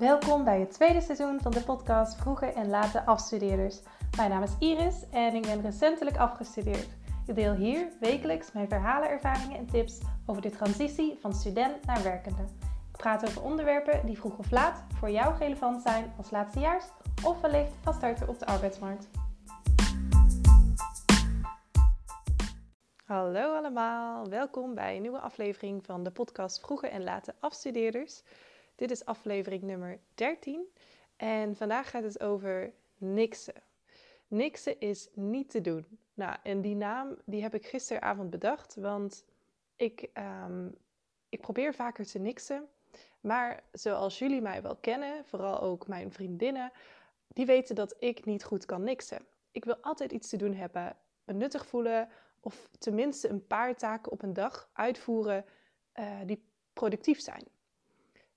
Welkom bij het tweede seizoen van de podcast Vroege en Late Afstudeerders. Mijn naam is Iris en ik ben recentelijk afgestudeerd. Ik deel hier wekelijks mijn verhalen, ervaringen en tips over de transitie van student naar werkende. Ik praat over onderwerpen die vroeg of laat voor jou relevant zijn als laatstejaars of wellicht als starter op de arbeidsmarkt. Hallo allemaal, welkom bij een nieuwe aflevering van de podcast Vroege en Late Afstudeerders. Dit is aflevering nummer 13 en vandaag gaat het over niksen. Niksen is niet te doen. Nou, en die naam die heb ik gisteravond bedacht, want ik, ehm, ik probeer vaker te niksen. Maar zoals jullie mij wel kennen, vooral ook mijn vriendinnen, die weten dat ik niet goed kan niksen. Ik wil altijd iets te doen hebben, me nuttig voelen of tenminste een paar taken op een dag uitvoeren uh, die productief zijn.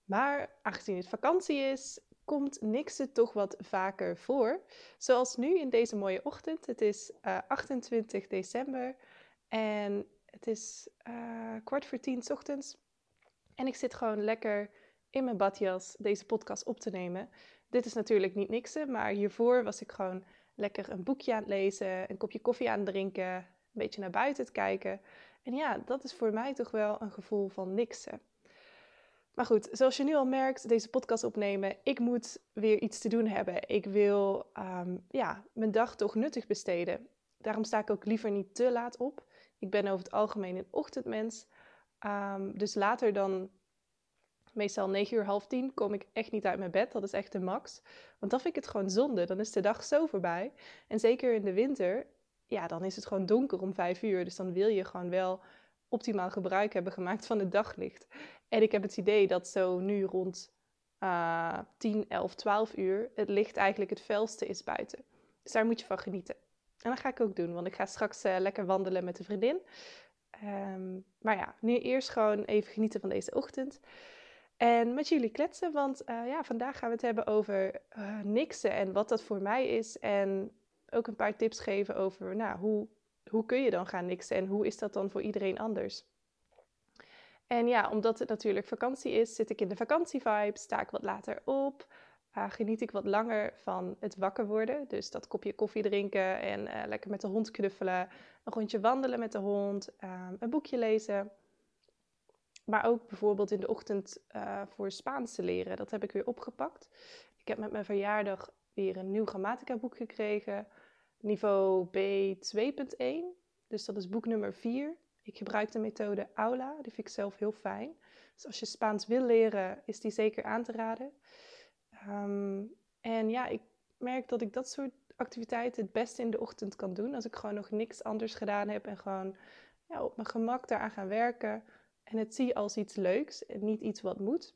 Maar aangezien het vakantie is, komt niksen toch wat vaker voor. Zoals nu in deze mooie ochtend. Het is uh, eh, 28 december en het is uh, kwart voor tien ochtends. En ik zit gewoon lekker in mijn badjas deze podcast op te nemen. Dit is natuurlijk niet niksen, maar hiervoor was ik gewoon lekker een boekje aan het lezen, een kopje koffie aan het drinken, een beetje naar buiten te kijken. En ja, dat is voor mij toch wel een gevoel van niksen. Maar goed, zoals je nu al merkt, deze podcast opnemen, ik moet weer iets te doen hebben. Ik wil um, ja, mijn dag toch nuttig besteden. Daarom sta ik ook liever niet te laat op. Ik ben over het algemeen een ochtendmens. Um, dus later dan meestal 9 uur, half 10 kom ik echt niet uit mijn bed. Dat is echt de max. Want dan vind ik het gewoon zonde. Dan is de dag zo voorbij. En zeker in de winter, ja, dan is het gewoon donker om 5 uur. Dus dan wil je gewoon wel optimaal gebruik hebben gemaakt van het daglicht. En ik heb het idee dat zo nu rond uh, 10, 11, 12 uur het licht eigenlijk het felste is buiten. Dus daar moet je van genieten. En dat ga ik ook doen, want ik ga straks uh, lekker wandelen met een vriendin. Um, maar ja, nu eerst gewoon even genieten van deze ochtend. En met jullie kletsen, want uh, ja, vandaag gaan we het hebben over uh, niksen en wat dat voor mij is. En ook een paar tips geven over nou, hoe, hoe kun je dan gaan niksen en hoe is dat dan voor iedereen anders. En ja, omdat het natuurlijk vakantie is, zit ik in de vakantievibe, sta ik wat later op, uh, geniet ik wat langer van het wakker worden. Dus dat kopje koffie drinken en uh, lekker met de hond knuffelen, een rondje wandelen met de hond, uh, een boekje lezen. Maar ook bijvoorbeeld in de ochtend uh, voor Spaans te leren. Dat heb ik weer opgepakt. Ik heb met mijn verjaardag weer een nieuw grammatica boek gekregen. Niveau B2.1. Dus dat is boek nummer 4. Ik gebruik de methode Aula, die vind ik zelf heel fijn. Dus als je Spaans wil leren, is die zeker aan te raden. Um, en ja, ik merk dat ik dat soort activiteiten het beste in de ochtend kan doen. Als ik gewoon nog niks anders gedaan heb en gewoon ja, op mijn gemak daaraan gaan werken. En het zie als iets leuks en niet iets wat moet.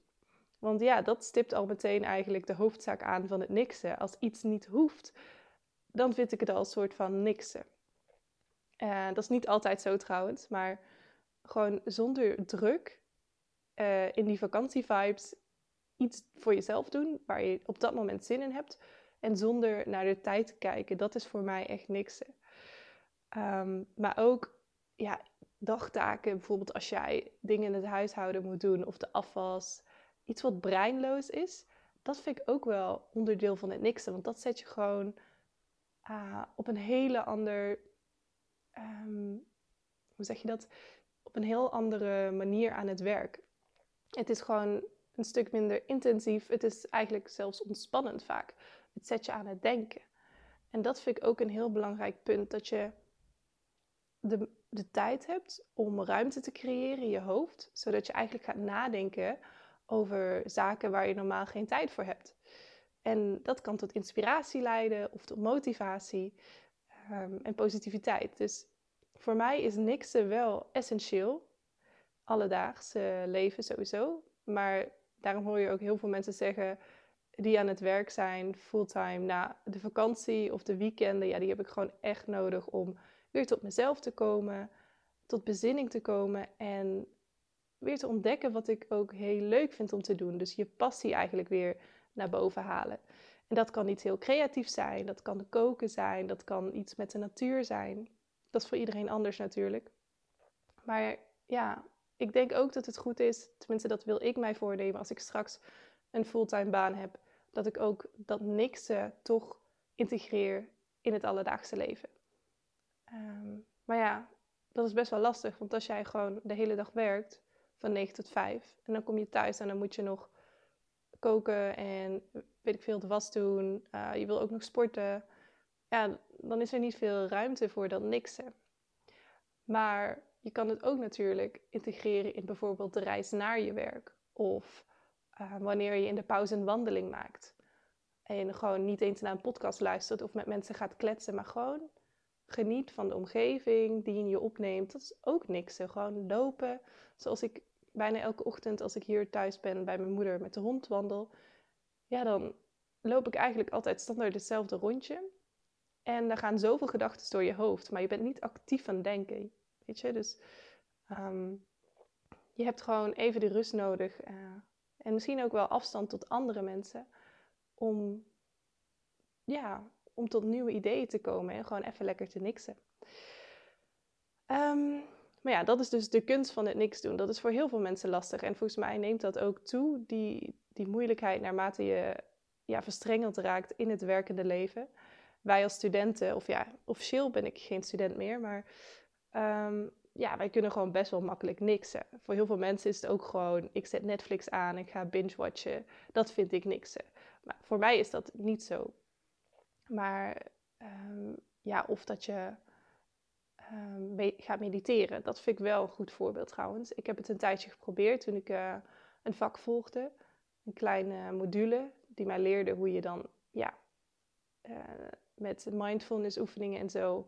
Want ja, dat stipt al meteen eigenlijk de hoofdzaak aan van het niksen. Als iets niet hoeft, dan vind ik het al een soort van niksen. Uh, dat is niet altijd zo trouwens, maar gewoon zonder druk uh, in die vakantievibes iets voor jezelf doen waar je op dat moment zin in hebt. En zonder naar de tijd te kijken, dat is voor mij echt niks. Um, maar ook ja, dagtaken, bijvoorbeeld als jij dingen in het huishouden moet doen of de afwas, iets wat breinloos is, dat vind ik ook wel onderdeel van het niksen. Want dat zet je gewoon uh, op een hele ander um, hoe zeg je dat, op een heel andere manier aan het werk. Het is gewoon een stuk minder intensief. Het is eigenlijk zelfs ontspannend vaak. Het zet je aan het denken. En dat vind ik ook een heel belangrijk punt. Dat je de, de tijd hebt om ruimte te creëren in je hoofd. Zodat je eigenlijk gaat nadenken over zaken waar je normaal geen tijd voor hebt. En dat kan tot inspiratie leiden of tot motivatie um, en positiviteit. Dus voor mij is niksen wel essentieel. Alledaags leven sowieso. Maar daarom hoor je ook heel veel mensen zeggen die aan het werk zijn, fulltime, na de vakantie of de weekenden. Ja, die heb ik gewoon echt nodig om weer tot mezelf te komen, tot bezinning te komen en weer te ontdekken wat ik ook heel leuk vind om te doen. Dus je passie eigenlijk weer naar boven halen. En dat kan iets heel creatief zijn, dat kan koken zijn, dat kan iets met de natuur zijn. Dat is voor iedereen anders natuurlijk. Maar ja, ik denk ook dat het goed is, tenminste dat wil ik mij voornemen, als ik straks een fulltime baan heb, dat ik ook dat niksen toch integreer in het alledaagse leven. Ehm, maar ja, dat is best wel lastig, want als jij gewoon de hele dag werkt, van 9 tot 5, en dan kom je thuis en dan moet je nog koken en weet ik veel, de was doen, uh, je wil ook nog sporten, ja, dan is er niet veel ruimte voor dat niksen. Maar je kan het ook natuurlijk integreren in bijvoorbeeld de reis naar je werk. Of uh, wanneer je in de pauze een wandeling maakt. En gewoon niet eens naar een podcast luistert of met mensen gaat kletsen, maar gewoon geniet van de omgeving die je opneemt. Dat is ook niks. Gewoon lopen. Zoals ik bijna elke ochtend als ik hier thuis ben bij mijn moeder met de hond wandel. Ja, dan loop ik eigenlijk altijd standaard hetzelfde rondje. En er gaan zoveel gedachten door je hoofd, maar je bent niet actief aan het denken. Weet je, dus ehm, je hebt gewoon even de rust nodig. Uh, en misschien ook wel afstand tot andere mensen. Om, ja, om tot nieuwe ideeën te komen en gewoon even lekker te niksen. Um, maar ja, dat is dus de kunst van het niks doen. Dat is voor heel veel mensen lastig. En volgens mij neemt dat ook toe, die, die moeilijkheid, naarmate je ja, verstrengeld raakt in het werkende leven. Wij als studenten, of ja, officieel ben ik geen student meer, maar um, ja, wij kunnen gewoon best wel makkelijk niksen. Voor heel veel mensen is het ook gewoon, ik zet Netflix aan, ik ga binge-watchen. Dat vind ik niksen. Maar voor mij is dat niet zo. Maar um, ja, of dat je um, gaat mediteren. Dat vind ik wel een goed voorbeeld trouwens. Ik heb het een tijdje geprobeerd toen ik uh, een vak volgde. Een kleine module die mij leerde hoe je dan ja, uh, met mindfulness oefeningen en zo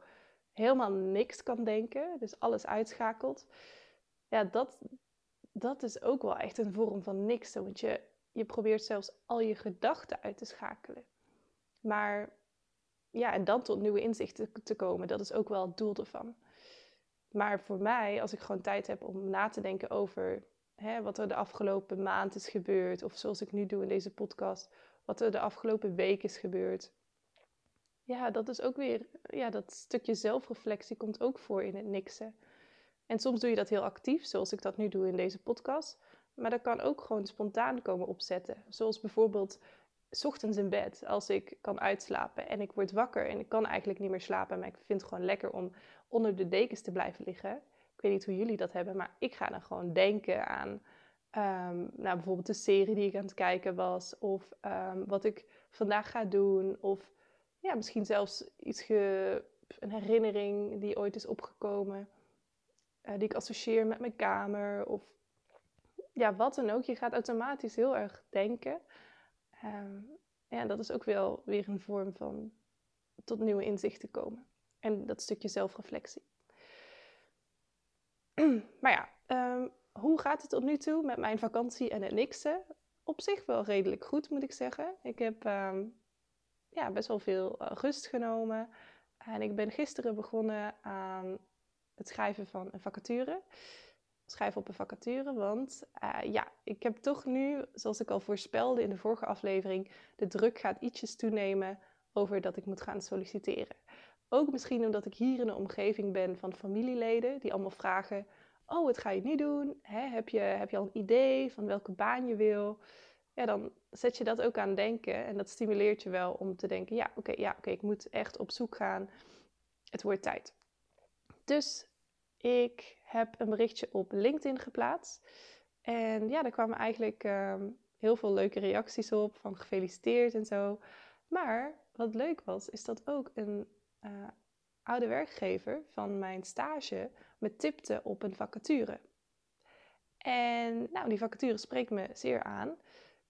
helemaal niks kan denken, dus alles uitschakelt, ja, dat, dat is ook wel echt een vorm van niks. Want je, je probeert zelfs al je gedachten uit te schakelen. Maar ja, en dan tot nieuwe inzichten te komen, dat is ook wel het doel ervan. Maar voor mij, als ik gewoon tijd heb om na te denken over hè, wat er de afgelopen maand is gebeurd, of zoals ik nu doe in deze podcast, wat er de afgelopen week is gebeurd, ja, dat is ook weer, ja, dat stukje zelfreflectie komt ook voor in het niksen. En soms doe je dat heel actief, zoals ik dat nu doe in deze podcast. Maar dat kan ook gewoon spontaan komen opzetten. Zoals bijvoorbeeld s ochtends in bed, als ik kan uitslapen en ik word wakker en ik kan eigenlijk niet meer slapen, maar ik vind het gewoon lekker om onder de dekens te blijven liggen. Ik weet niet hoe jullie dat hebben, maar ik ga dan gewoon denken aan um, nou, bijvoorbeeld de serie die ik aan het kijken was, of um, wat ik vandaag ga doen, of ja, misschien zelfs iets ge, een herinnering die ooit is opgekomen, uh, die ik associeer met mijn kamer of ja, wat dan ook. Je gaat automatisch heel erg denken. Um, ja, dat is ook wel weer een vorm van tot nieuwe inzichten komen. En dat stukje zelfreflectie. maar ja, um, hoe gaat het tot nu toe met mijn vakantie en het niksen? Op zich wel redelijk goed, moet ik zeggen. Ik heb um, ja, best wel veel uh, rust genomen. En ik ben gisteren begonnen aan het schrijven van een vacature. Schrijven op een vacature, want uh, ja, ik heb toch nu, zoals ik al voorspelde in de vorige aflevering, de druk gaat ietsjes toenemen over dat ik moet gaan solliciteren. Ook misschien omdat ik hier in een omgeving ben van familieleden die allemaal vragen: Oh, wat ga je nu doen? Hè, heb, je, heb je al een idee van welke baan je wil? ja, dan zet je dat ook aan denken. En dat stimuleert je wel om te denken: ja, oké, ja, oké, ik moet echt op zoek gaan. Het wordt tijd. Dus ik heb een berichtje op LinkedIn geplaatst. En ja, daar kwamen eigenlijk um, heel veel leuke reacties op, van gefeliciteerd en zo. Maar wat leuk was, is dat ook een uh, oude werkgever van mijn stage me tipte op een vacature. En nou, die vacature spreekt me zeer aan.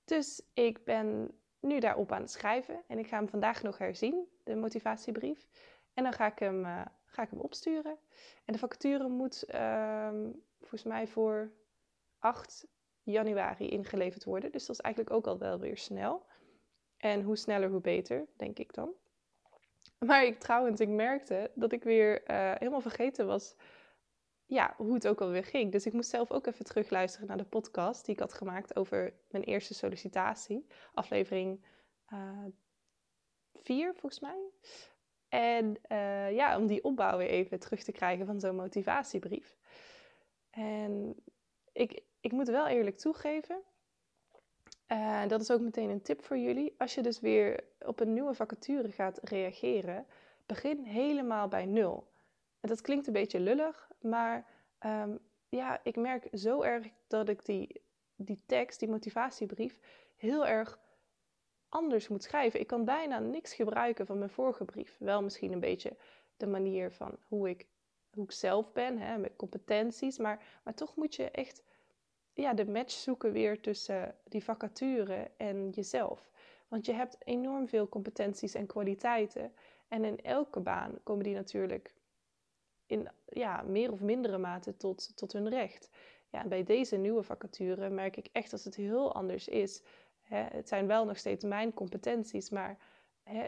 Dus ik ben nu daarop aan het schrijven en ik ga hem vandaag nog herzien, de motivatiebrief. En dan ga ik hem, uh, ga ik hem opsturen. En de vacature moet uh, volgens mij voor 8 januari ingeleverd worden. Dus dat is eigenlijk ook al wel weer snel. En hoe sneller, hoe beter, denk ik dan. Maar ik trouwens, ik merkte dat ik weer uh, helemaal vergeten was ja, hoe het ook alweer ging. Dus ik moest zelf ook even terugluisteren naar de podcast die ik had gemaakt over mijn eerste sollicitatie. Aflevering 4, uh, volgens mij. En uh, ja, om die opbouw weer even terug te krijgen van zo'n motivatiebrief. En ik, ik moet wel eerlijk toegeven, Uh, dat is ook meteen een tip voor jullie. Als je dus weer op een nieuwe vacature gaat reageren, begin helemaal bij nul. En dat klinkt een beetje lullig, maar ehm, ja, ik merk zo erg dat ik die, die tekst, die motivatiebrief, heel erg anders moet schrijven. Ik kan bijna niks gebruiken van mijn vorige brief. Wel misschien een beetje de manier van hoe ik, hoe ik zelf ben, hè, met competenties. Maar, maar toch moet je echt ja, de match zoeken weer tussen die vacature en jezelf. Want je hebt enorm veel competenties en kwaliteiten. En in elke baan komen die natuurlijk in ja, meer of mindere mate tot, tot hun recht. Ja, bij deze nieuwe vacature merk ik echt dat het heel anders is. Het zijn wel nog steeds mijn competenties, maar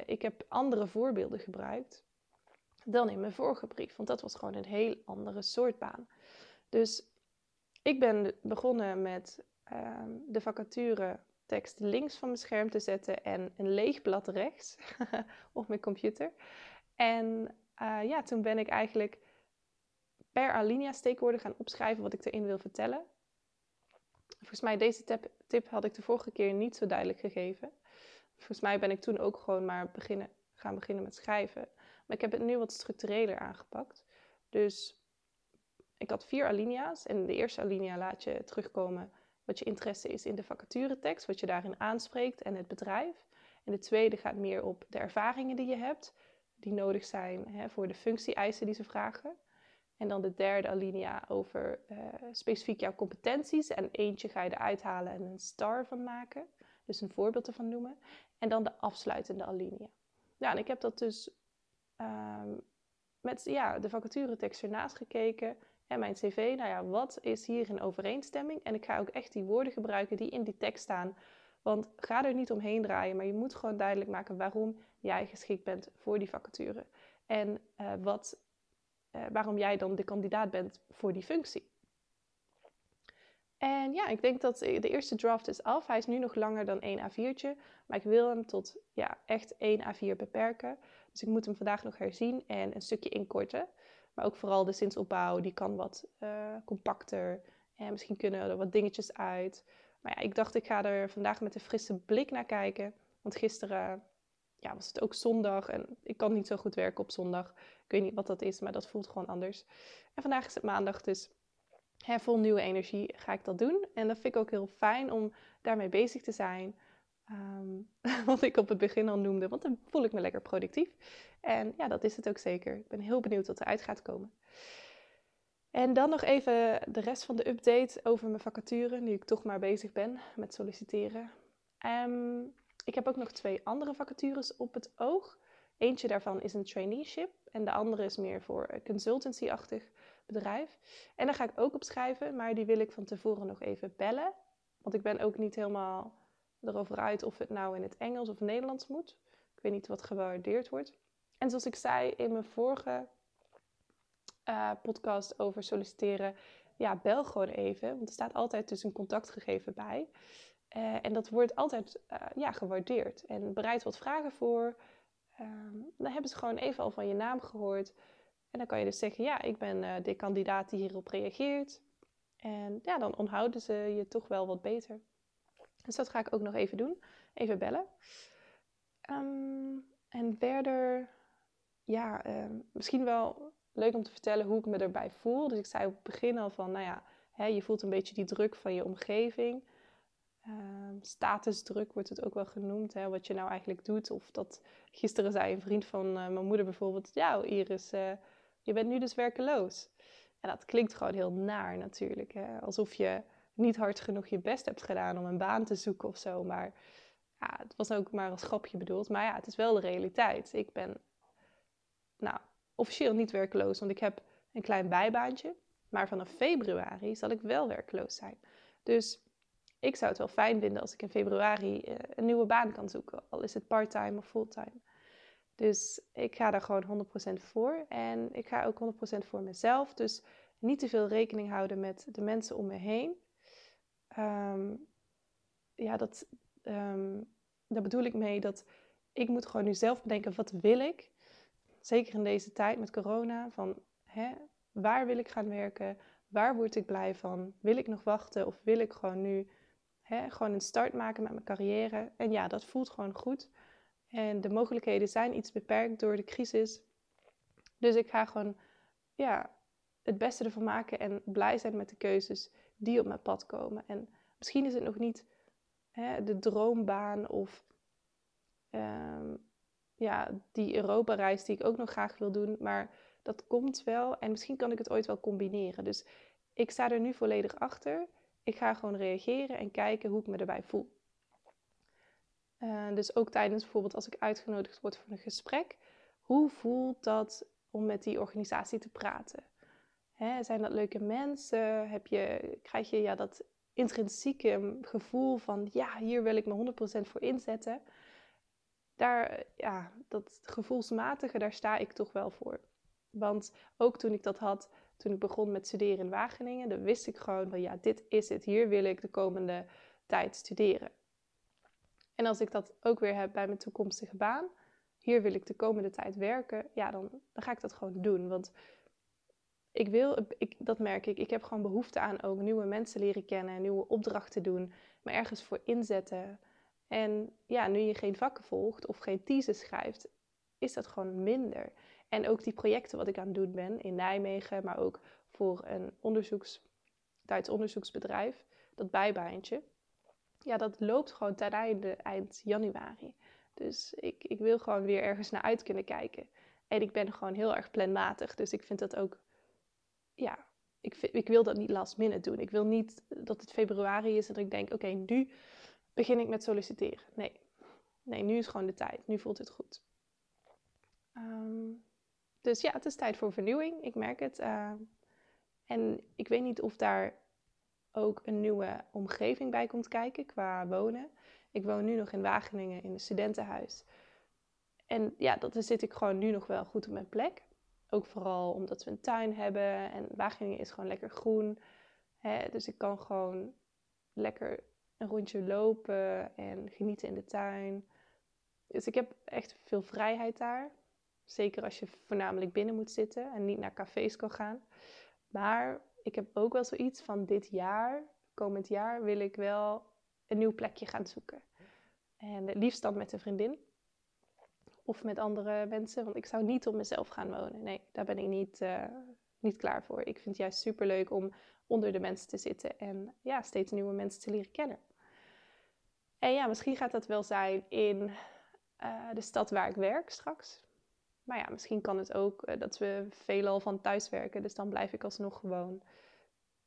ik heb andere voorbeelden gebruikt dan in mijn vorige brief. Want dat was gewoon een heel andere soort baan. Dus ik ben begonnen met uh, de vacature tekst links van mijn scherm te zetten en een leeg blad rechts op mijn computer. En uh, ja, toen ben ik eigenlijk per alinea steekwoorden gaan opschrijven wat ik erin wil vertellen. Volgens mij deze tip, tip had ik de vorige keer niet zo duidelijk gegeven. Volgens mij ben ik toen ook gewoon maar beginnen, gaan beginnen met schrijven. Maar ik heb het nu wat structureler aangepakt. Dus ik had vier alinea's. En de eerste alinea laat je terugkomen wat je interesse is in de vacaturetekst, wat je daarin aanspreekt en het bedrijf. En de tweede gaat meer op de ervaringen die je hebt, die nodig zijn hè, voor de functie-eisen die ze vragen. En dan de derde alinea over uh, specifiek jouw competenties. En eentje ga je eruit halen en een star van maken. Dus een voorbeeld ervan noemen. En dan de afsluitende alinea. Ja, en ik heb dat dus um, met ja, de vacaturetekst ernaast gekeken en mijn cv, nou ja, wat is hier in overeenstemming? En ik ga ook echt die woorden gebruiken die in die tekst staan. Want ga er niet omheen draaien, maar je moet gewoon duidelijk maken waarom jij geschikt bent voor die vacature. En uh, wat, uh, waarom jij dan de kandidaat bent voor die functie. En ja, ik denk dat de eerste draft is af. Hij is nu nog langer dan één A4'tje. Maar ik wil hem tot ja, echt één A4 beperken. Dus ik moet hem vandaag nog herzien en een stukje inkorten. Maar ook vooral de zinsopbouw, die kan wat uh, compacter. En misschien kunnen er wat dingetjes uit. Maar ja, ik dacht, ik ga er vandaag met een frisse blik naar kijken. Want gisteren ja, was het ook zondag en ik kan niet zo goed werken op zondag. Ik weet niet wat dat is, maar dat voelt gewoon anders. En vandaag is het maandag, dus hè, vol nieuwe energie ga ik dat doen. En dat vind ik ook heel fijn om daarmee bezig te zijn. Um, wat ik op het begin al noemde, want dan voel ik me lekker productief. En ja, dat is het ook zeker. Ik ben heel benieuwd wat eruit gaat komen. En dan nog even de rest van de update over mijn vacature, nu ik toch maar bezig ben met solliciteren. Um, ik heb ook nog twee andere vacatures op het oog. Eentje daarvan is een traineeship en de andere is meer voor een consultancy-achtig bedrijf. En daar ga ik ook op schrijven, maar die wil ik van tevoren nog even bellen. Want ik ben ook niet helemaal erover uit of het nou in het Engels of Nederlands moet. Ik weet niet wat gewaardeerd wordt. En zoals ik zei in mijn vorige uh, podcast over solliciteren, ja, bel gewoon even. Want er staat altijd dus een contactgegeven bij. Uh, en dat wordt altijd uh, ja, gewaardeerd. En bereid wat vragen voor. Ehm, dan hebben ze gewoon even al van je naam gehoord. En dan kan je dus zeggen, ja, ik ben de kandidaat die hierop reageert. En ja, dan onthouden ze je toch wel wat beter. Dus dat ga ik ook nog even doen. Even bellen. Um, en verder, ja, um, misschien wel leuk om te vertellen hoe ik me erbij voel. Dus ik zei op het begin al van, nou ja, hè, je voelt een beetje die druk van je omgeving. Um, statusdruk wordt het ook wel genoemd, hè, wat je nou eigenlijk doet. Of dat gisteren zei een vriend van uh, mijn moeder bijvoorbeeld, ja Iris, uh, je bent nu dus werkeloos. En dat klinkt gewoon heel naar natuurlijk. Hè? Alsof je niet hard genoeg je best hebt gedaan om een baan te zoeken of zo. Maar ja, het was ook maar als grapje bedoeld. Maar ja, het is wel de realiteit. Ik ben nou, officieel niet werkloos, want ik heb een klein bijbaantje. Maar vanaf februari zal ik wel werkloos zijn. Dus ik zou het wel fijn vinden als ik in februari uh, een nieuwe baan kan zoeken. Al is het parttime of fulltime. Dus ik ga daar gewoon 100% voor. En ik ga ook 100% voor mezelf. Dus niet te veel rekening houden met de mensen om me heen. Um, ja, dat, um, daar bedoel ik mee dat ik moet gewoon nu zelf bedenken, wat wil ik? Zeker in deze tijd met corona, van hè, waar wil ik gaan werken? Waar word ik blij van? Wil ik nog wachten of wil ik gewoon nu Gewoon een start maken met mijn carrière. En ja, dat voelt gewoon goed. En de mogelijkheden zijn iets beperkt door de crisis. Dus ik ga gewoon ja, het beste ervan maken en blij zijn met de keuzes die op mijn pad komen. En misschien is het nog niet de droombaan of ehm, ja, die Europa-reis die ik ook nog graag wil doen. Maar dat komt wel en misschien kan ik het ooit wel combineren. Dus ik sta er nu volledig achter. Ik ga gewoon reageren en kijken hoe ik me erbij voel. Uh, dus ook tijdens bijvoorbeeld als ik uitgenodigd word voor een gesprek. Hoe voelt dat om met die organisatie te praten? Hè, zijn dat leuke mensen? Heb je, krijg je ja, dat intrinsieke gevoel van ja, hier wil ik me 100% voor inzetten? Daar, ja, dat gevoelsmatige, daar sta ik toch wel voor. Want ook toen ik dat had, toen ik begon met studeren in Wageningen, dan wist ik gewoon van ja, dit is het. Hier wil ik de komende tijd studeren. En als ik dat ook weer heb bij mijn toekomstige baan, hier wil ik de komende tijd werken, ja, dan, dan ga ik dat gewoon doen. Want ik wil, ik, dat merk ik, ik heb gewoon behoefte aan ook nieuwe mensen leren kennen, nieuwe opdrachten doen, me ergens voor inzetten. En ja, nu je geen vakken volgt of geen thesis schrijft, is dat gewoon minder. En ook die projecten wat ik aan het doen ben in Nijmegen, maar ook voor een onderzoeks, Duits onderzoeksbedrijf, dat bijbaantje. Ja, dat loopt gewoon ten einde eind januari. Dus ik, ik wil gewoon weer ergens naar uit kunnen kijken. En ik ben gewoon heel erg planmatig. Dus ik vind dat ook, ja, ik, ik wil dat niet last minute doen. Ik wil niet dat het februari is en dat ik denk, oké, nu begin ik met solliciteren. Nee. nee, nu is gewoon de tijd. Nu voelt het goed. Um, dus ja, het is tijd voor vernieuwing. Ik merk het. Uh, en ik weet niet of daar ook een nieuwe omgeving bij komt kijken qua wonen. Ik woon nu nog in Wageningen in een studentenhuis. En ja, dat zit ik gewoon nu nog wel goed op mijn plek. Ook vooral omdat we een tuin hebben en Wageningen is gewoon lekker groen. Hè? Dus ik kan gewoon lekker een rondje lopen en genieten in de tuin. Dus ik heb echt veel vrijheid daar. Zeker als je voornamelijk binnen moet zitten en niet naar cafés kan gaan. Maar ik heb ook wel zoiets van dit jaar, komend jaar, wil ik wel een nieuw plekje gaan zoeken. En het liefst dan met een vriendin. Of met andere mensen. Want ik zou niet op mezelf gaan wonen. Nee, daar ben ik niet, uh, niet klaar voor. Ik vind het juist super leuk om onder de mensen te zitten. En ja, steeds nieuwe mensen te leren kennen. En ja, misschien gaat dat wel zijn in uh, de stad waar ik werk straks. Maar ja, misschien kan het ook uh, dat we veelal van thuis werken. Dus dan blijf ik alsnog gewoon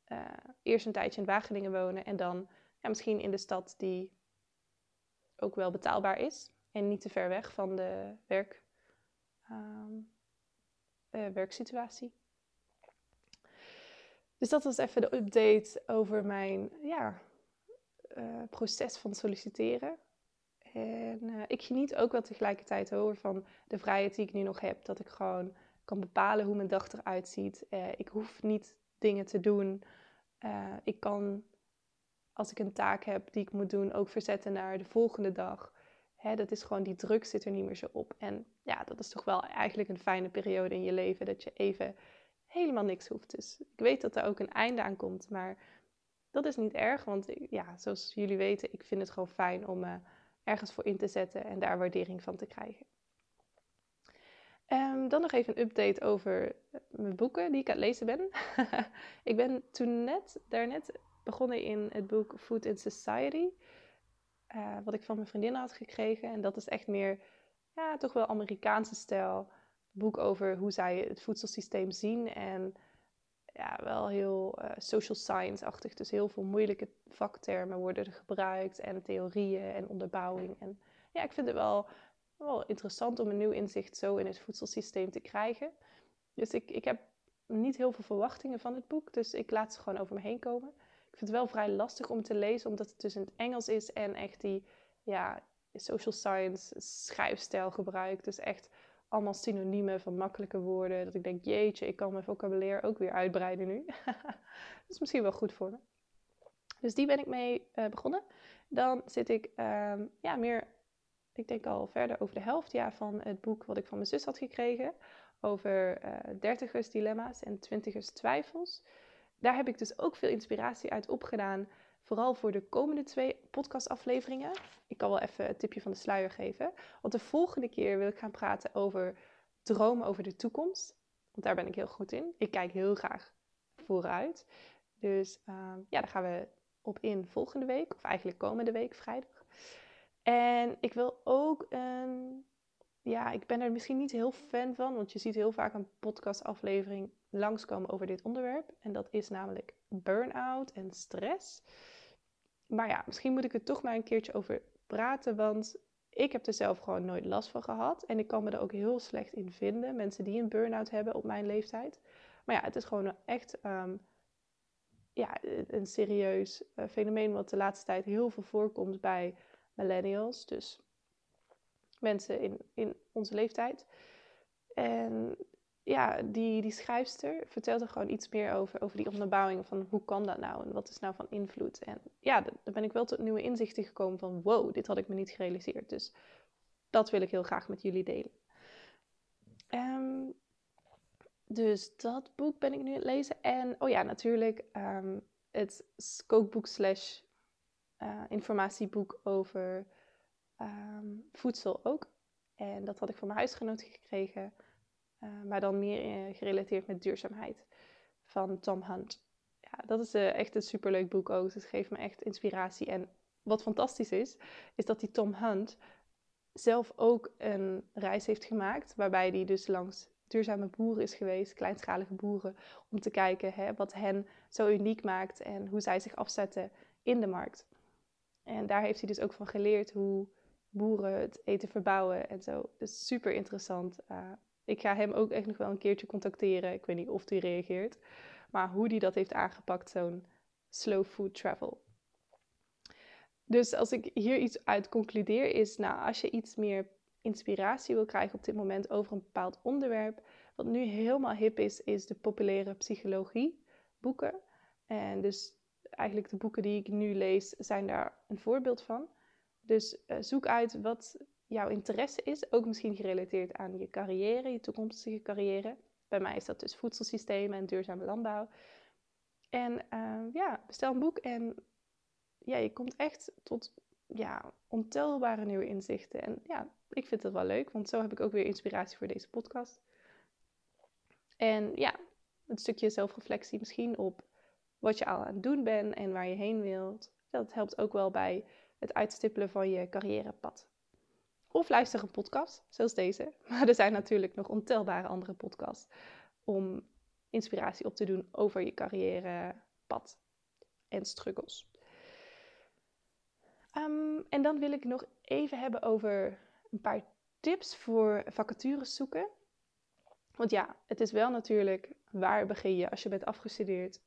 uh, eerst een tijdje in Wageningen wonen. En dan ja, misschien in de stad die ook wel betaalbaar is. En niet te ver weg van de werk, um, uh, werksituatie. Dus dat was even de update over mijn ja, proces van solliciteren. En uh, ik geniet ook wel tegelijkertijd hoor van de vrijheid die ik nu nog heb. Dat ik gewoon kan bepalen hoe mijn dag eruit ziet. Uh, ik hoef niet dingen te doen. Uh, ik kan, als ik een taak heb die ik moet doen, ook verzetten naar de volgende dag. Hè, dat is gewoon, die druk zit er niet meer zo op. En ja, dat is toch wel eigenlijk een fijne periode in je leven. Dat je even helemaal niks hoeft. Dus ik weet dat er ook een einde aan komt. Maar dat is niet erg. Want ja, zoals jullie weten, ik vind het gewoon fijn om ergens voor in te zetten en daar waardering van te krijgen. Um, dan nog even een update over mijn boeken die ik aan het lezen ben. ik ben toen net, daarnet begonnen in het boek Food in Society. Uh, wat ik van mijn vriendin had gekregen. En dat is echt meer, ja, toch wel Amerikaanse stijl. Boek over hoe zij het voedselsysteem zien. En ja, wel heel uh, social science-achtig. Dus heel veel moeilijke vaktermen worden er gebruikt en theorieën en onderbouwing. En ja, ik vind het wel, wel interessant om een nieuw inzicht zo in het voedselsysteem te krijgen. Dus ik, ik heb niet heel veel verwachtingen van het boek, dus ik laat ze gewoon over me heen komen. Ik vind het wel vrij lastig om te lezen, omdat het dus in het Engels is en echt die ja, social science schrijfstijl gebruikt. Dus echt allemaal synoniemen van makkelijke woorden. Dat ik denk, jeetje, ik kan mijn vocabulaire ook weer uitbreiden nu. dat is misschien wel goed voor me. Dus die ben ik mee uh, begonnen. Dan zit ik um, ja, meer, ik denk al verder over de helft ja, van het boek wat ik van mijn zus had gekregen. Over uh, dertigers dilemma's en twintigers twijfels. Daar heb ik dus ook veel inspiratie uit opgedaan Vooral voor de komende twee podcastafleveringen. Ik kan wel even een tipje van de sluier geven. Want de volgende keer wil ik gaan praten over dromen over de toekomst. Want daar ben ik heel goed in. Ik kijk heel graag vooruit. Dus ehm, ja, daar gaan we op in volgende week. Of eigenlijk komende week, vrijdag. En ik wil ook een ja, ik ben er misschien niet heel fan van, want je ziet heel vaak een podcastaflevering langskomen over dit onderwerp. En dat is namelijk burn-out en stress. Maar ja, misschien moet ik er toch maar een keertje over praten, want ik heb er zelf gewoon nooit last van gehad. En ik kan me er ook heel slecht in vinden, mensen die een burn-out hebben op mijn leeftijd. Maar ja, het is gewoon echt um, ja, een serieus uh, fenomeen wat de laatste tijd heel veel voorkomt bij millennials. Dus mensen in, in onze leeftijd. En ja, die, die schrijfster vertelt er gewoon iets meer over, over die onderbouwing van hoe kan dat nou en wat is nou van invloed. En ja, daar ben ik wel tot nieuwe inzichten gekomen van wow, dit had ik me niet gerealiseerd. Dus dat wil ik heel graag met jullie delen. Um, dus dat boek ben ik nu aan het lezen. En oh ja, natuurlijk um, het kookboek slash uh, informatieboek over um, voedsel ook. En dat had ik van mijn huisgenoot gekregen, maar dan meer uh, gerelateerd met duurzaamheid van Tom Hunt. Ja, dat is uh, echt een superleuk boek ook. Het geeft me echt inspiratie. En wat fantastisch is, is dat die Tom Hunt zelf ook een reis heeft gemaakt, waarbij hij dus langs duurzame boeren is geweest, kleinschalige boeren, om te kijken hè, wat hen zo uniek maakt en hoe zij zich afzetten in de markt. En daar heeft hij dus ook van geleerd hoe boeren het eten verbouwen en zo. Dus super interessant. Ik ga hem ook echt nog wel een keertje contacteren. Ik weet niet of hij reageert. Maar hoe hij dat heeft aangepakt, zo'n slow food travel. Dus als ik hier iets uit concludeer is, nou, als je iets meer inspiratie wil krijgen op dit moment over een bepaald onderwerp, wat nu helemaal hip is, is de populaire psychologie boeken. En dus eigenlijk de boeken die ik nu lees zijn daar een voorbeeld van. Dus uh, zoek uit wat jouw interesse is, ook misschien gerelateerd aan je carrière, je toekomstige carrière. Bij mij is dat dus voedselsystemen en duurzame landbouw. En uh, ja, bestel een boek en ja, je komt echt tot ja, ontelbare nieuwe inzichten. En ja, ik vind het wel leuk, want zo heb ik ook weer inspiratie voor deze podcast. En ja, een stukje zelfreflectie misschien op wat je al aan het doen bent en waar je heen wilt. Dat helpt ook wel bij het uitstippelen van je carrièrepad. Of luister een podcast, zoals deze. Maar er zijn natuurlijk nog ontelbare andere podcasts om inspiratie op te doen over je carrièrepad en struggles. Um, en dan wil ik nog even hebben over een paar tips voor vacatures zoeken. Want ja, het is wel natuurlijk waar begin je als je bent afgestudeerd.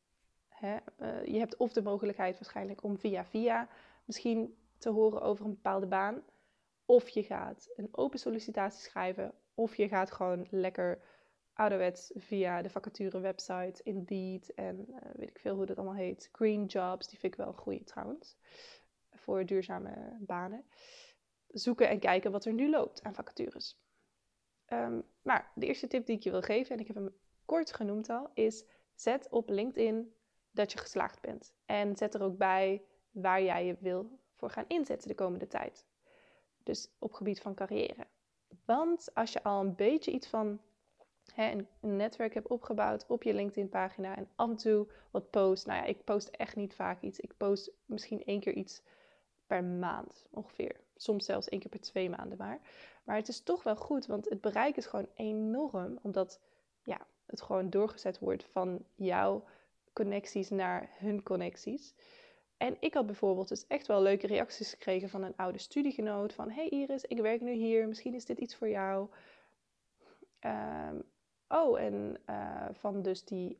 Hè? Uh, je hebt of de mogelijkheid waarschijnlijk om via via misschien te horen over een bepaalde baan. Of je gaat een open sollicitatie schrijven. Of je gaat gewoon lekker ouderwets via de vacature website, Indeed en uh, weet ik veel hoe dat allemaal heet. Green Jobs, die vind ik wel een goede trouwens. Voor duurzame banen. Zoeken en kijken wat er nu loopt aan vacatures. Maar de eerste tip die ik je wil geven, en ik heb hem kort genoemd al, is zet op LinkedIn dat je geslaagd bent. En zet er ook bij waar jij je wil voor gaan inzetten de komende tijd. Dus op gebied van carrière. Want als je al een beetje iets van hè, een, netwerk hebt opgebouwd op je LinkedIn-pagina en af en toe wat post. Nou ja, ik post echt niet vaak iets. Ik post misschien één keer iets per maand ongeveer. Soms zelfs één keer per twee maanden maar. Maar het is toch wel goed, want het bereik is gewoon enorm. Omdat ja, het gewoon doorgezet wordt van jouw connecties naar hun connecties. En ik had bijvoorbeeld dus echt wel leuke reacties gekregen van een oude studiegenoot. Van, hey Iris, ik werk nu hier, misschien is dit iets voor jou. Um, oh, en uh, van dus die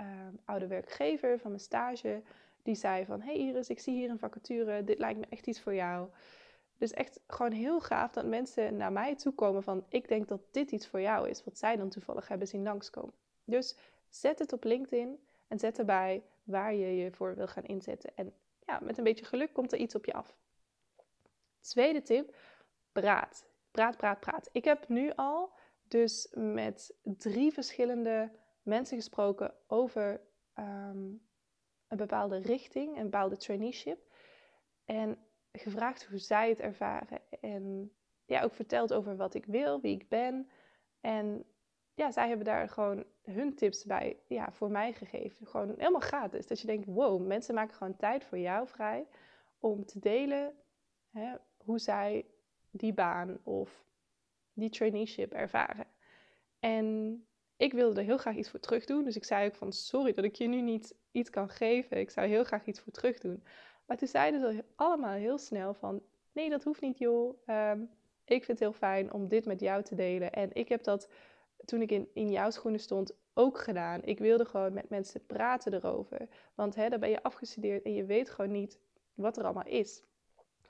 uh, oude werkgever van mijn stage. Die zei van, hey Iris, ik zie hier een vacature, dit lijkt me echt iets voor jou. Dus echt gewoon heel gaaf dat mensen naar mij toe komen van, ik denk dat dit iets voor jou is. Wat zij dan toevallig hebben zien langskomen. Dus zet het op LinkedIn en zet erbij waar je je voor wil gaan inzetten. En ja, met een beetje geluk komt er iets op je af. Tweede tip, praat. Praat, praat, praat. Ik heb nu al dus met drie verschillende mensen gesproken over um, een bepaalde richting, een bepaalde traineeship. En gevraagd hoe zij het ervaren. En ja, ook verteld over wat ik wil, wie ik ben. En ja, zij hebben daar gewoon hun tips bij ja, voor mij gegeven. Gewoon helemaal gratis. Dat je denkt, wow, mensen maken gewoon tijd voor jou vrij om te delen hè, hoe zij die baan of die traineeship ervaren. En ik wilde er heel graag iets voor terug doen. Dus ik zei ook van, sorry dat ik je nu niet iets kan geven. Ik zou heel graag iets voor terug doen. Maar toen zeiden ze allemaal heel snel van, nee, dat hoeft niet joh. Ehm, ik vind het heel fijn om dit met jou te delen. En ik heb dat toen ik in, in jouw schoenen stond ook gedaan. Ik wilde gewoon met mensen praten erover. Want hè, dan ben je afgestudeerd en je weet gewoon niet wat er allemaal is.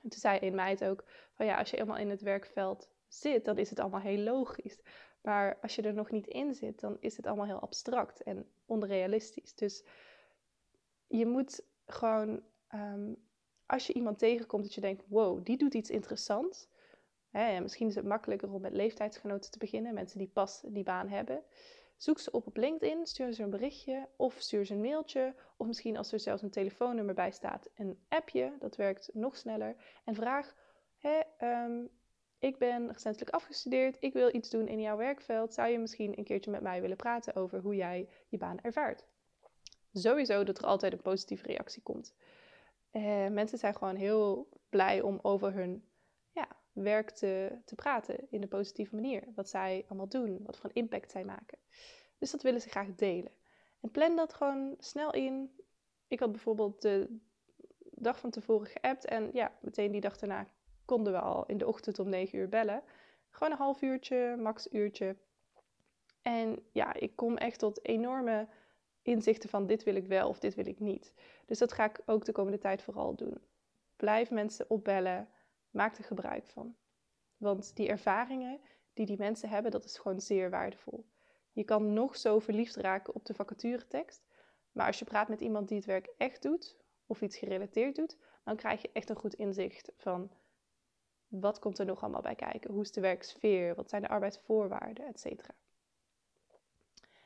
En toen zei een meid ook van ja, als je eenmaal in het werkveld zit, dan is het allemaal heel logisch. Maar als je er nog niet in zit, dan is het allemaal heel abstract en onrealistisch. Dus je moet gewoon, ehm, als je iemand tegenkomt dat je denkt, wow, die doet iets interessants. Hè, misschien is het makkelijker om met leeftijdsgenoten te beginnen, mensen die pas die baan hebben. Zoek ze op op LinkedIn, stuur ze een berichtje of stuur ze een mailtje. Of misschien als er zelfs een telefoonnummer bij staat, een appje. Dat werkt nog sneller. En vraag, hè, ehm, ik ben recentelijk afgestudeerd, ik wil iets doen in jouw werkveld. Zou je misschien een keertje met mij willen praten over hoe jij je baan ervaart? Sowieso dat er altijd een positieve reactie komt. Uh, mensen zijn gewoon heel blij om over hun ja, werk te, te praten in een positieve manier. Wat zij allemaal doen, wat voor een impact zij maken. Dus dat willen ze graag delen. En plan dat gewoon snel in. Ik had bijvoorbeeld de dag van tevoren geappt en ja, meteen die dag daarna konden we al in de ochtend om 9 uur bellen. Gewoon een half uurtje, max uurtje. En ja, ik kom echt tot enorme inzichten van dit wil ik wel of dit wil ik niet. Dus dat ga ik ook de komende tijd vooral doen. Blijf mensen opbellen, maak er gebruik van. Want die ervaringen die die mensen hebben, dat is gewoon zeer waardevol. Je kan nog zo verliefd raken op de vacaturetekst, maar als je praat met iemand die het werk echt doet of iets gerelateerd doet, dan krijg je echt een goed inzicht van wat komt er nog allemaal bij kijken? Hoe is de werksfeer? Wat zijn de arbeidsvoorwaarden, et cetera.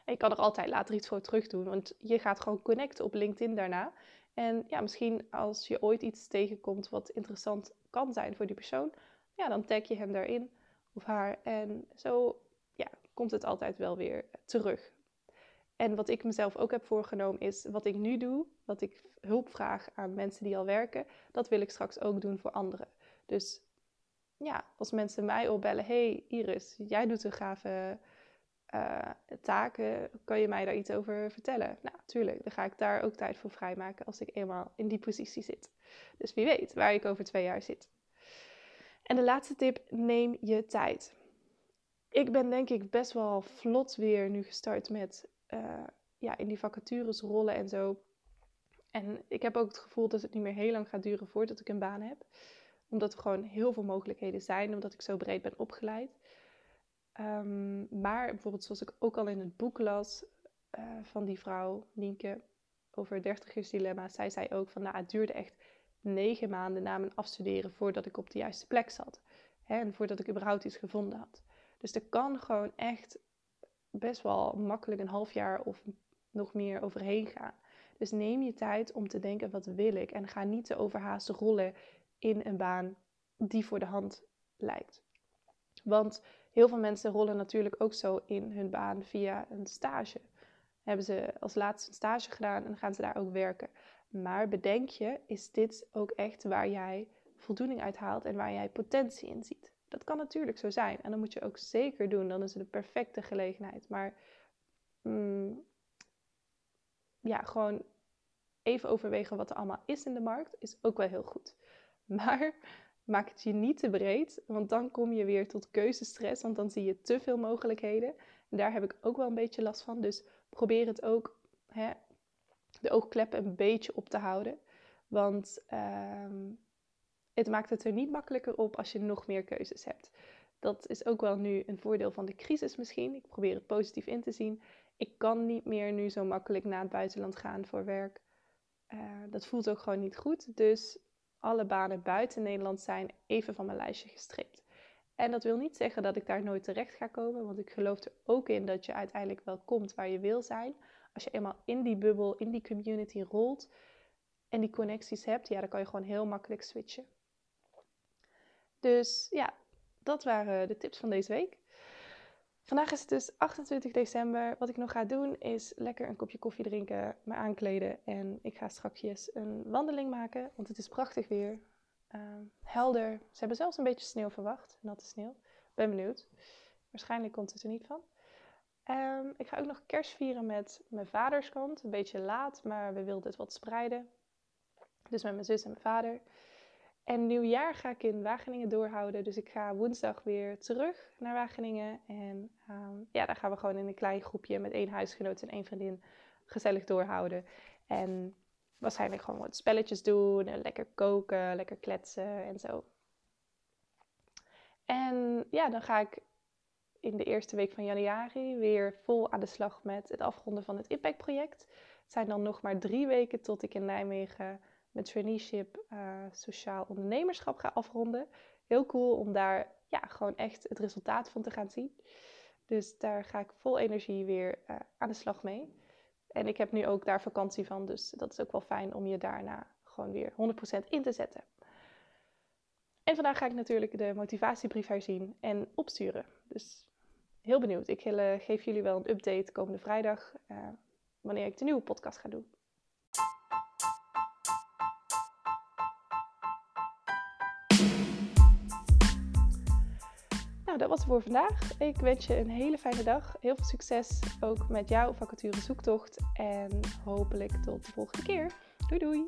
En je kan er altijd later iets voor terug doen, want je gaat gewoon connecten op LinkedIn daarna. En ja, misschien als je ooit iets tegenkomt wat interessant kan zijn voor die persoon, ja, dan tag je hem daarin of haar. En zo ja, komt het altijd wel weer terug. En wat ik mezelf ook heb voorgenomen is, wat ik nu doe, wat ik hulp vraag aan mensen die al werken, dat wil ik straks ook doen voor anderen. Dus ja, als mensen mij opbellen, hey Iris, jij doet een gave uh, taken, kan je mij daar iets over vertellen? Nou, tuurlijk, dan ga ik daar ook tijd voor vrijmaken als ik eenmaal in die positie zit. Dus wie weet waar ik over twee jaar zit. En de laatste tip, neem je tijd. Ik ben denk ik best wel vlot weer nu gestart met uh, ja, in die vacatures rollen en zo. En ik heb ook het gevoel dat het niet meer heel lang gaat duren voordat ik een baan heb omdat er gewoon heel veel mogelijkheden zijn, omdat ik zo breed ben opgeleid. Um, maar bijvoorbeeld zoals ik ook al in het boek las uh, van die vrouw, Nienke, over dertigersdilemma. Zij zei ook van, nou het duurde echt negen maanden na mijn afstuderen voordat ik op de juiste plek zat. Hè, en voordat ik überhaupt iets gevonden had. Dus er kan gewoon echt best wel makkelijk een half jaar of nog meer overheen gaan. Dus neem je tijd om te denken, wat wil ik? En ga niet te overhaaste rollen in een baan die voor de hand lijkt. Want heel veel mensen rollen natuurlijk ook zo in hun baan via een stage. Hebben ze als laatste een stage gedaan en gaan ze daar ook werken. Maar bedenk je, is dit ook echt waar jij voldoening uit haalt en waar jij potentie in ziet? Dat kan natuurlijk zo zijn en dan moet je ook zeker doen. Dan is het de perfecte gelegenheid. Maar mm, ja, gewoon even overwegen wat er allemaal is in de markt is ook wel heel goed. Maar maak het je niet te breed, want dan kom je weer tot keuzestress, want dan zie je te veel mogelijkheden. En daar heb ik ook wel een beetje last van. Dus probeer het ook, hè, de oogkleppen een beetje op te houden. Want ehm, het maakt het er niet makkelijker op als je nog meer keuzes hebt. Dat is ook wel nu een voordeel van de crisis misschien. Ik probeer het positief in te zien. Ik kan niet meer nu zo makkelijk naar het buitenland gaan voor werk. Uh, dat voelt ook gewoon niet goed. Dus alle banen buiten Nederland zijn even van mijn lijstje gestreept. En dat wil niet zeggen dat ik daar nooit terecht ga komen, want ik geloof er ook in dat je uiteindelijk wel komt waar je wil zijn. als je eenmaal in die bubbel, in die community rolt en die connecties hebt, ja, dan kan je gewoon heel makkelijk switchen. Dus ja, dat waren de tips van deze week. Vandaag is het dus 28 december. Wat ik nog ga doen is lekker een kopje koffie drinken, me aankleden en ik ga straks een wandeling maken, want het is prachtig weer. Ehm, helder. Ze hebben zelfs een beetje sneeuw verwacht, natte sneeuw. Ben benieuwd. Waarschijnlijk komt het er niet van. Um, ik ga ook nog kerst vieren met mijn vaders kant. Een beetje laat, maar we wilden het wat spreiden. Dus met mijn zus en mijn vader. En nieuwjaar ga ik in Wageningen doorhouden. Dus ik ga woensdag weer terug naar Wageningen. En ehm, ja, daar gaan we gewoon in een klein groepje met één huisgenoot en één vriendin gezellig doorhouden. En waarschijnlijk gewoon wat spelletjes doen. En lekker koken, lekker kletsen en zo. En ja, dan ga ik in de eerste week van januari weer vol aan de slag met het afronden van het Impact project. Het zijn dan nog maar drie weken tot ik in Nijmegen met traineeship uh, sociaal ondernemerschap ga afronden. Heel cool om daar ja, gewoon echt het resultaat van te gaan zien. Dus daar ga ik vol energie weer uh, aan de slag mee. En ik heb nu ook daar vakantie van, dus dat is ook wel fijn om je daarna gewoon weer 100% in te zetten. En vandaag ga ik natuurlijk de motivatiebrief herzien en opsturen. Dus heel benieuwd. Ik uh, geef jullie wel een update komende vrijdag, wanneer ik de nieuwe podcast ga doen. Nou, dat was het voor vandaag. Ik wens je een hele fijne dag. Heel veel succes ook met jouw vacature zoektocht. En hopelijk tot de volgende keer. Doei doei!